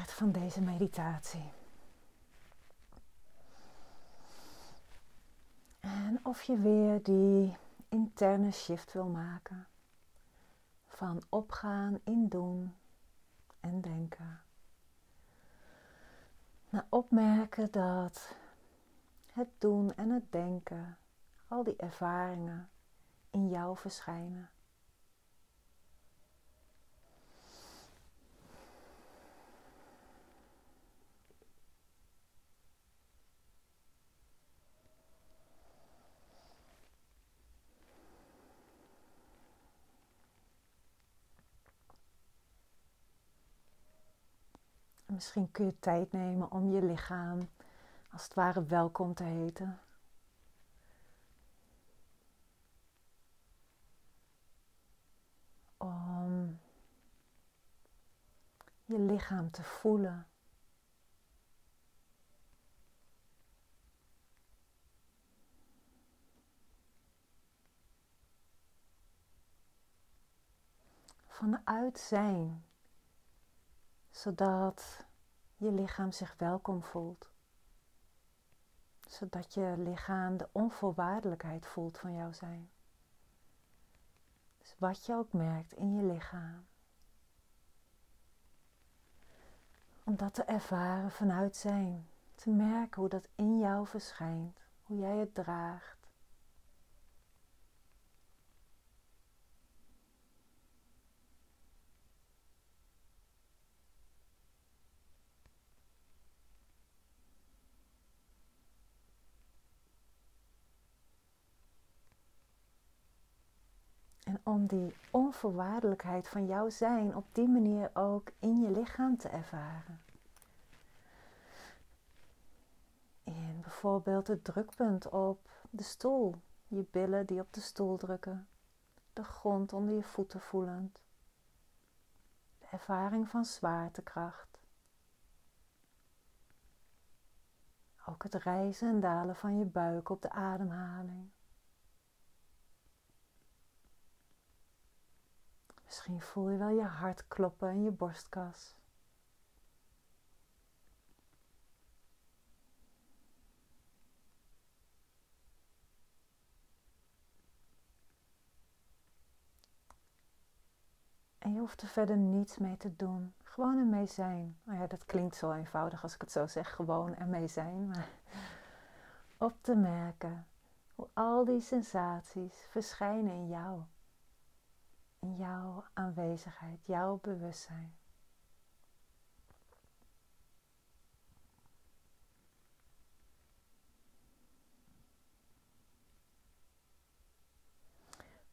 van deze meditatie. En of je weer die interne shift wil maken van opgaan in doen en denken. Naar opmerken dat het doen en het denken, al die ervaringen in jou verschijnen. Misschien kun je tijd nemen om je lichaam als het ware welkom te heten. Om je lichaam te voelen. Vanuit zijn zodat je lichaam zich welkom voelt. Zodat je lichaam de onvoorwaardelijkheid voelt van jouw zijn. Dus wat je ook merkt in je lichaam. Om dat te ervaren vanuit zijn. Te merken hoe dat in jou verschijnt. Hoe jij het draagt. En om die onvoorwaardelijkheid van jouw zijn op die manier ook in je lichaam te ervaren. In bijvoorbeeld het drukpunt op de stoel, je billen die op de stoel drukken, de grond onder je voeten voelend, de ervaring van zwaartekracht. Ook het rijzen en dalen van je buik op de ademhaling. Misschien voel je wel je hart kloppen in je borstkas. En je hoeft er verder niets mee te doen. Gewoon ermee zijn. Nou ja, dat klinkt zo eenvoudig als ik het zo zeg. Gewoon ermee zijn. Maar op te merken hoe al die sensaties verschijnen in jou in jouw aanwezigheid, jouw bewustzijn.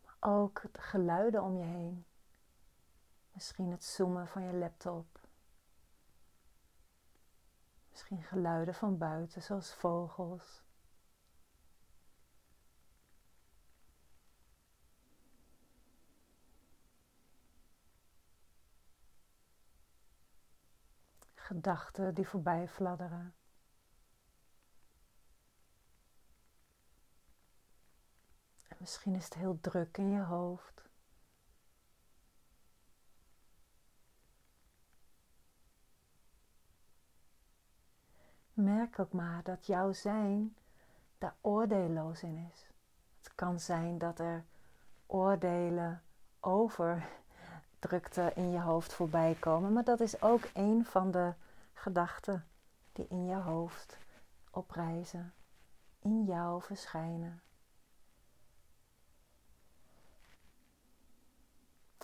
Maar ook de geluiden om je heen. Misschien het zoomen van je laptop. Misschien geluiden van buiten, zoals vogels. Gedachten die voorbij fladderen. En misschien is het heel druk in je hoofd. Merk ook maar dat jouw zijn daar oordeelloos in is. Het kan zijn dat er oordelen over drukte in je hoofd voorbij komen. Maar dat is ook een van de gedachten die in je hoofd oprijzen, in jou verschijnen.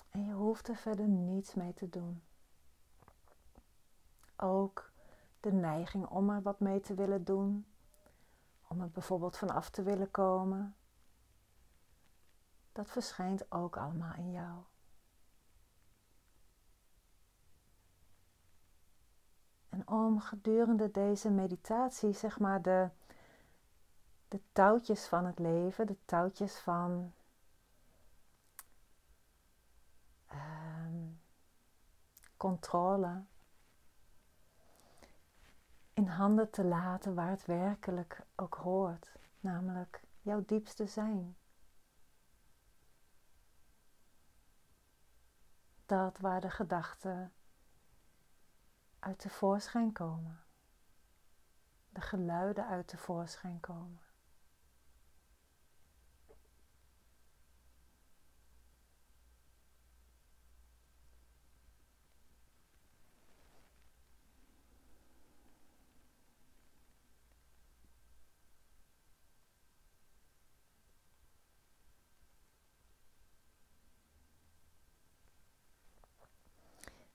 En je hoeft er verder niets mee te doen. Ook de neiging om er wat mee te willen doen, om er bijvoorbeeld van af te willen komen, dat verschijnt ook allemaal in jou. En om gedurende deze meditatie, zeg maar, de, de touwtjes van het leven, de touwtjes van um, controle, in handen te laten waar het werkelijk ook hoort, namelijk jouw diepste zijn. Dat waar de gedachten uit de voorschijn komen. De geluiden uit de voorschijn komen.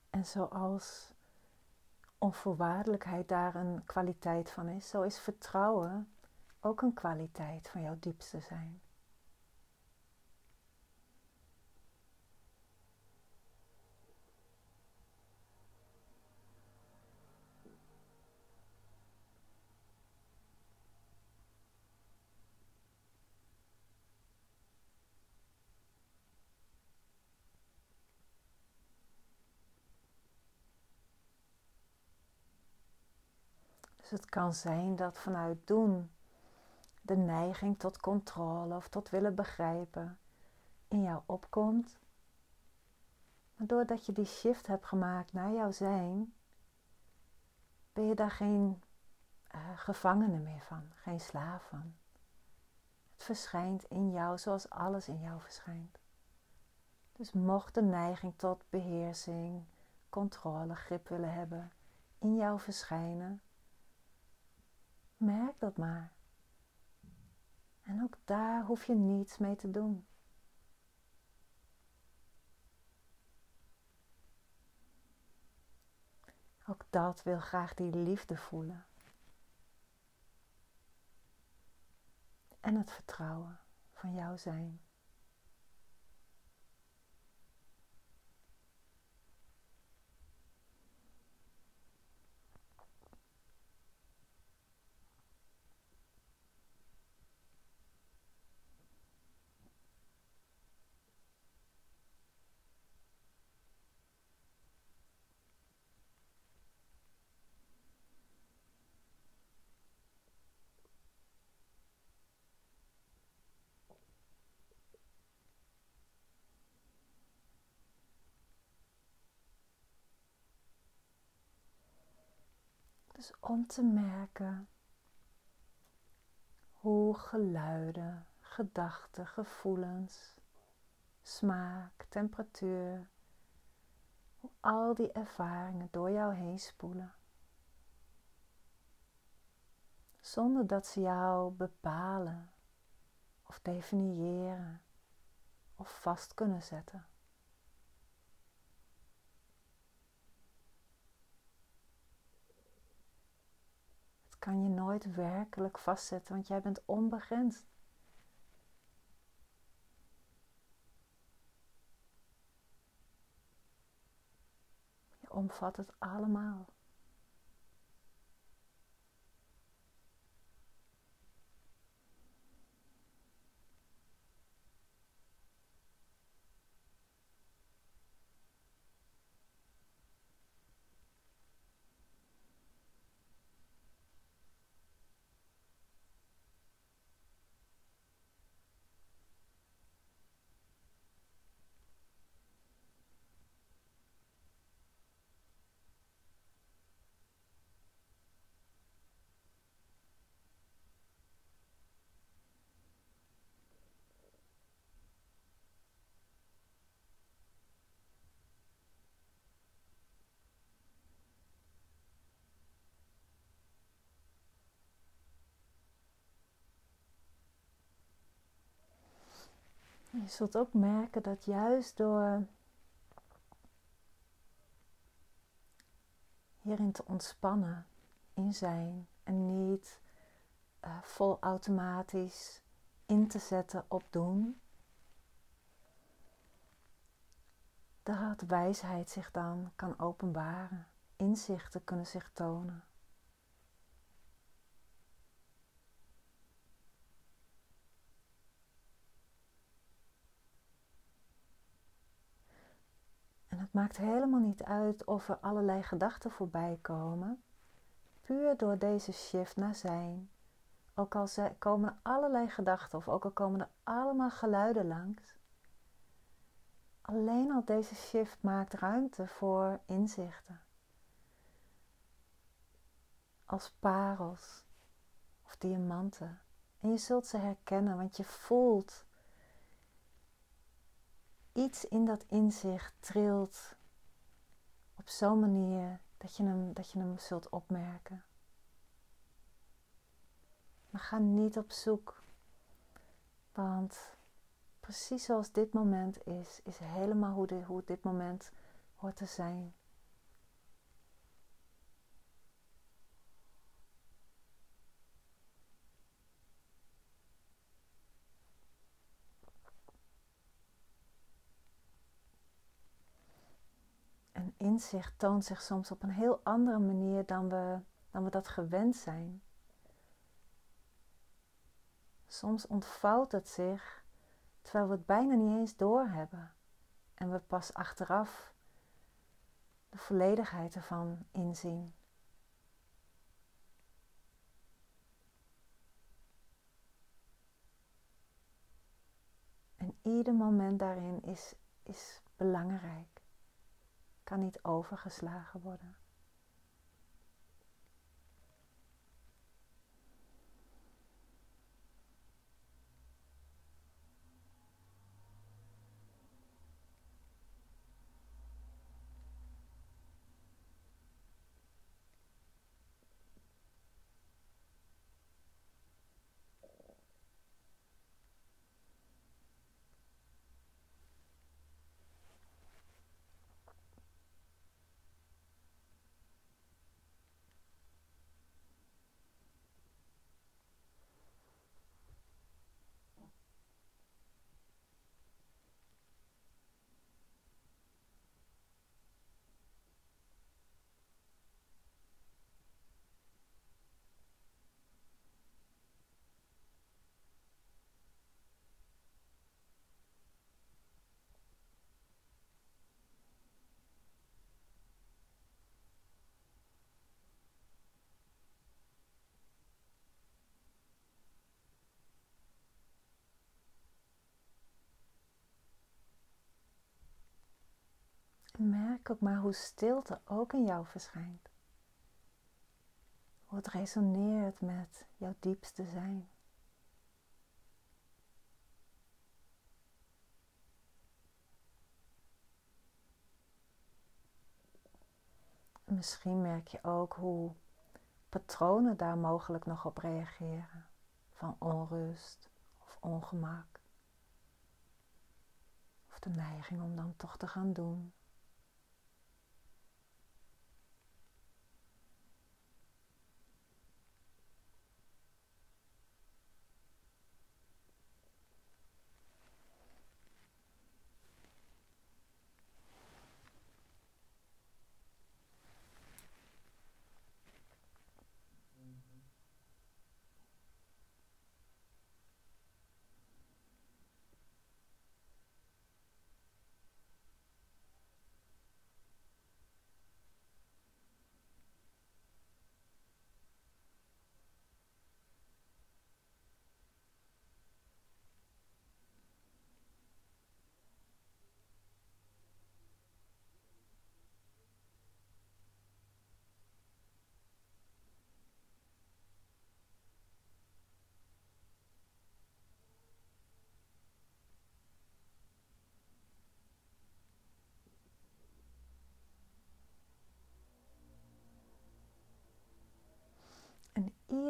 En zoals onvoorwaardelijkheid daar een kwaliteit van is, zo is vertrouwen ook een kwaliteit van jouw diepste zijn. Het kan zijn dat vanuit doen de neiging tot controle of tot willen begrijpen in jou opkomt. Maar doordat je die shift hebt gemaakt naar jouw zijn, ben je daar geen uh, gevangene meer van, geen slaaf van. Het verschijnt in jou zoals alles in jou verschijnt. Dus mocht de neiging tot beheersing, controle, grip willen hebben in jou verschijnen, Merk dat maar. En ook daar hoef je niets mee te doen. Ook dat wil graag die liefde voelen. En het vertrouwen van jou zijn. Om te merken hoe geluiden, gedachten, gevoelens, smaak, temperatuur, hoe al die ervaringen door jou heen spoelen. Zonder dat ze jou bepalen of definiëren of vast kunnen zetten. Kan je nooit werkelijk vastzetten, want jij bent onbegrensd. Je omvat het allemaal. Zult ook merken dat juist door hierin te ontspannen in zijn en niet uh, vol automatisch in te zetten op doen, dat wijsheid zich dan kan openbaren, inzichten kunnen zich tonen. Het maakt helemaal niet uit of er allerlei gedachten voorbij komen. Puur door deze shift naar zijn. Ook al komen er allerlei gedachten of ook al komen er allemaal geluiden langs. Alleen al deze shift maakt ruimte voor inzichten. als parels of diamanten. En je zult ze herkennen, want je voelt iets in dat inzicht trilt op zo'n manier dat je, hem, dat je hem zult opmerken. Maar ga niet op zoek, want precies zoals dit moment is, is helemaal hoe, de, hoe dit moment hoort te zijn. En inzicht toont zich soms op een heel andere manier dan we, dan we dat gewend zijn. Soms ontvouwt het zich terwijl we het bijna niet eens doorhebben en we pas achteraf de volledigheid ervan inzien. En ieder moment daarin is, is belangrijk, kan niet overgeslagen worden. Ook maar hoe stilte ook in jou verschijnt. Hoe het resoneert met jouw diepste zijn. Misschien merk je ook hoe patronen daar mogelijk nog op reageren. Van onrust of ongemak. Of de neiging om dan toch te gaan doen.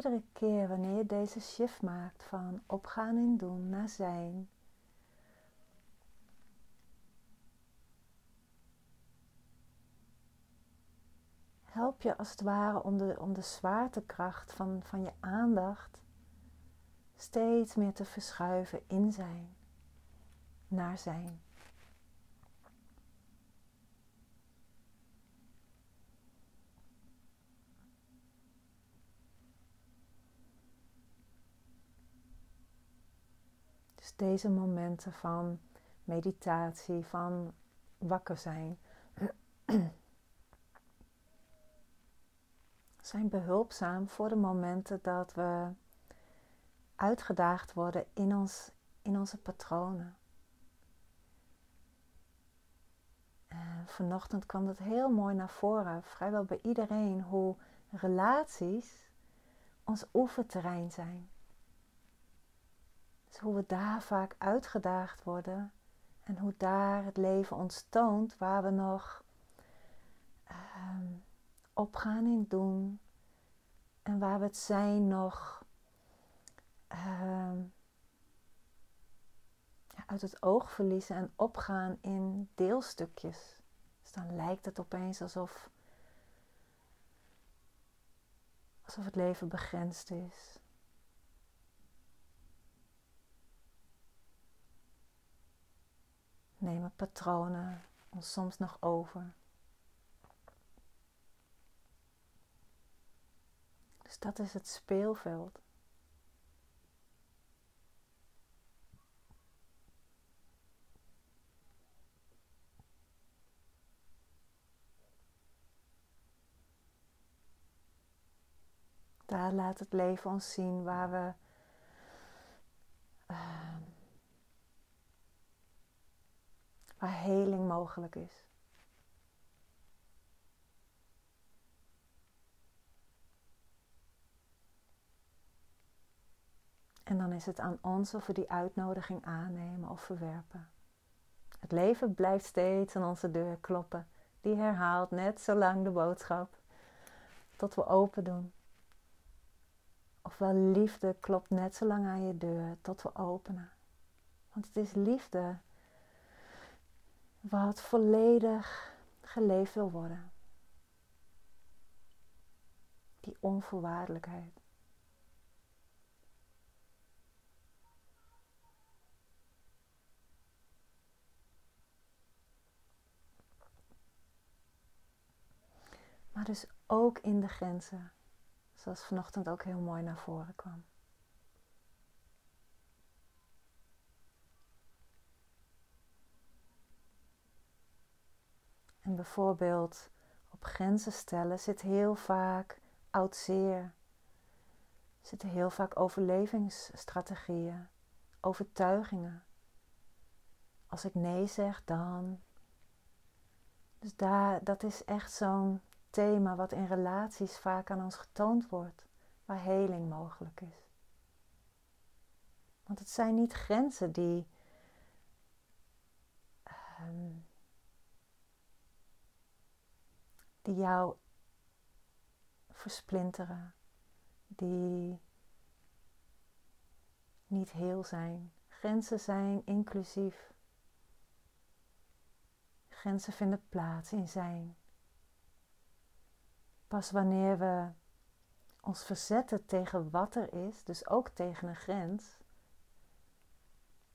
Iedere keer wanneer je deze shift maakt van opgaan en doen naar zijn, help je als het ware om de, om de zwaartekracht van, van je aandacht steeds meer te verschuiven in zijn, naar zijn. Deze momenten van meditatie, van wakker zijn, zijn behulpzaam voor de momenten dat we uitgedaagd worden in, ons, in onze patronen. En vanochtend kwam dat heel mooi naar voren, vrijwel bij iedereen, hoe relaties ons oefenterrein zijn. Dus hoe we daar vaak uitgedaagd worden en hoe daar het leven ons toont waar we nog um, opgaan in doen en waar we het zijn nog ehm, uit het oog verliezen en opgaan in deelstukjes. Dus dan lijkt het opeens alsof, alsof het leven begrensd is. Nemen patronen ons soms nog over. Dus dat is het speelveld. Daar laat het leven ons zien waar we uh, waar heling mogelijk is. En dan is het aan ons of we die uitnodiging aannemen of verwerpen. Het leven blijft steeds aan onze deur kloppen. Die herhaalt net zo lang de boodschap tot we open doen. Ofwel liefde klopt net zo lang aan je deur tot we openen. Want het is liefde wat volledig geleefd wil worden. Die onvoorwaardelijkheid. Maar dus ook in de grenzen. Zoals vanochtend ook heel mooi naar voren kwam. Bijvoorbeeld op grenzen stellen zit heel vaak oud zeer. Zitten heel vaak overlevingsstrategieën, overtuigingen. Als ik nee zeg, dan. Dus daar, dat is echt zo'n thema wat in relaties vaak aan ons getoond wordt, waar heling mogelijk is. Want het zijn niet grenzen die um, die jou versplinteren, die niet heel zijn. Grenzen zijn inclusief. Grenzen vinden plaats in zijn. Pas wanneer we ons verzetten tegen wat er is, dus ook tegen een grens,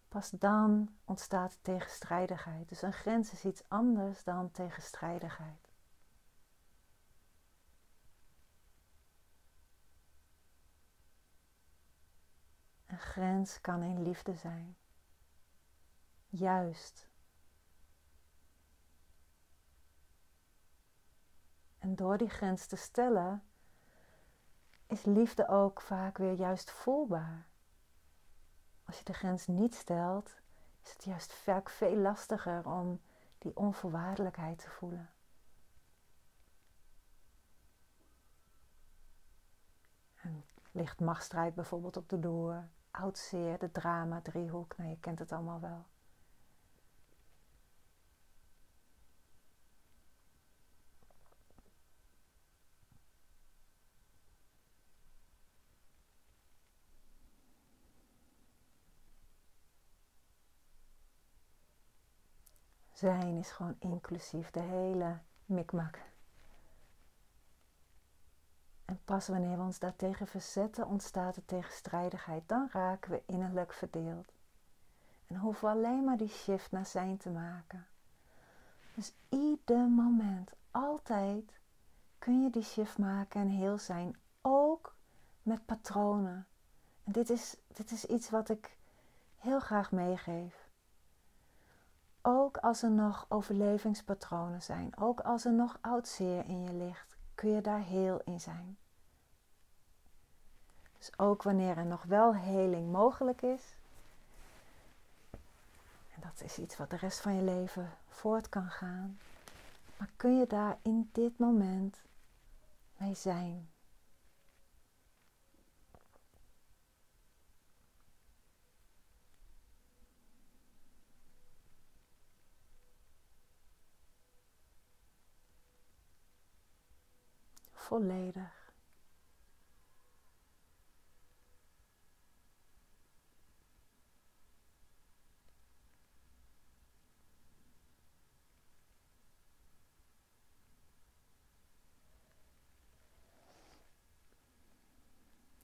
pas dan ontstaat tegenstrijdigheid. Dus een grens is iets anders dan tegenstrijdigheid. Een grens kan in liefde zijn. Juist. En door die grens te stellen, is liefde ook vaak weer juist voelbaar. Als je de grens niet stelt, is het juist vaak veel lastiger om die onvoorwaardelijkheid te voelen. En ligt machtsstrijd bijvoorbeeld op de loer, oud zeer, de drama, driehoek, nou je kent het allemaal wel. Zijn is gewoon inclusief, de hele mikmak. En pas wanneer we ons daartegen verzetten, ontstaat er tegenstrijdigheid. Dan raken we innerlijk verdeeld. En hoeven we alleen maar die shift naar zijn te maken. Dus ieder moment, altijd, kun je die shift maken en heel zijn. Ook met patronen. En dit is, dit is iets wat ik heel graag meegeef. Ook als er nog overlevingspatronen zijn, ook als er nog oud zeer in je ligt, kun je daar heel in zijn. Dus ook wanneer er nog wel heling mogelijk is, en dat is iets wat de rest van je leven voort kan gaan, maar kun je daar in dit moment mee zijn. Volledig.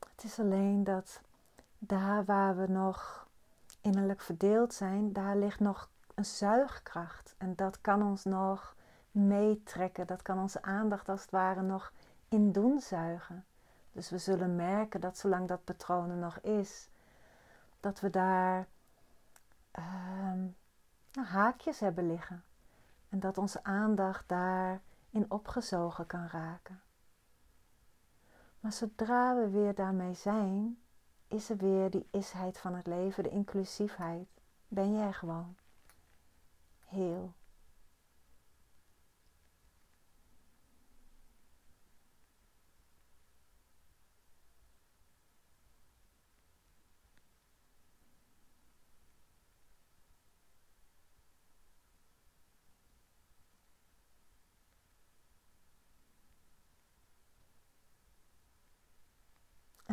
Het is alleen dat daar waar we nog innerlijk verdeeld zijn, daar ligt nog een zuigkracht. En dat kan ons nog meetrekken. Dat kan onze aandacht als het ware nog in doen zuigen. Dus we zullen merken dat zolang dat patroon er nog is, dat we daar uh, haakjes hebben liggen. En dat onze aandacht daarin opgezogen kan raken. Maar zodra we weer daarmee zijn, is er weer die isheid van het leven, de inclusiefheid. Ben jij gewoon heel.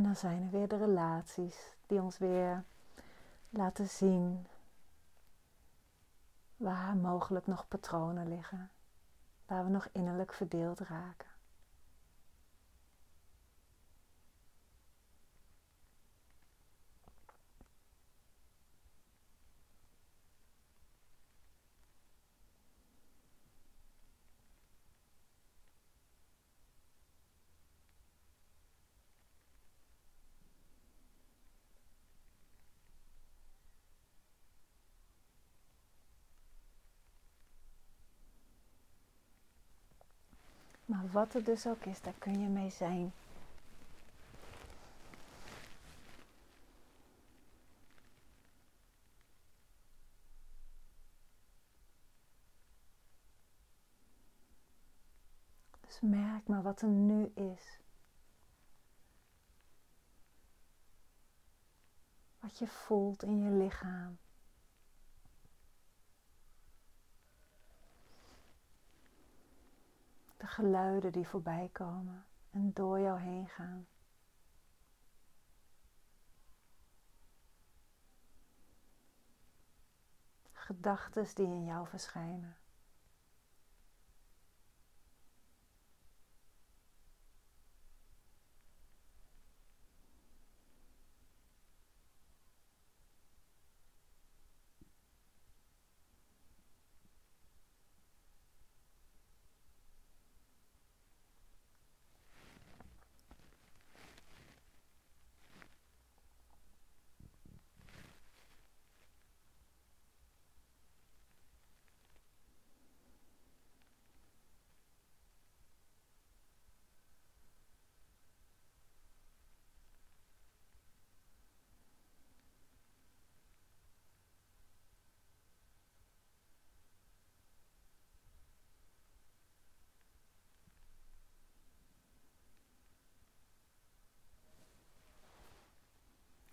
En dan zijn er weer de relaties die ons weer laten zien waar mogelijk nog patronen liggen, waar we nog innerlijk verdeeld raken. Maar wat het dus ook is, daar kun je mee zijn. Dus merk maar wat er nu is. Wat je voelt in je lichaam. De geluiden die voorbij komen en door jou heen gaan. Gedachten die in jou verschijnen.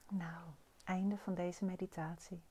Nou, einde van deze meditatie.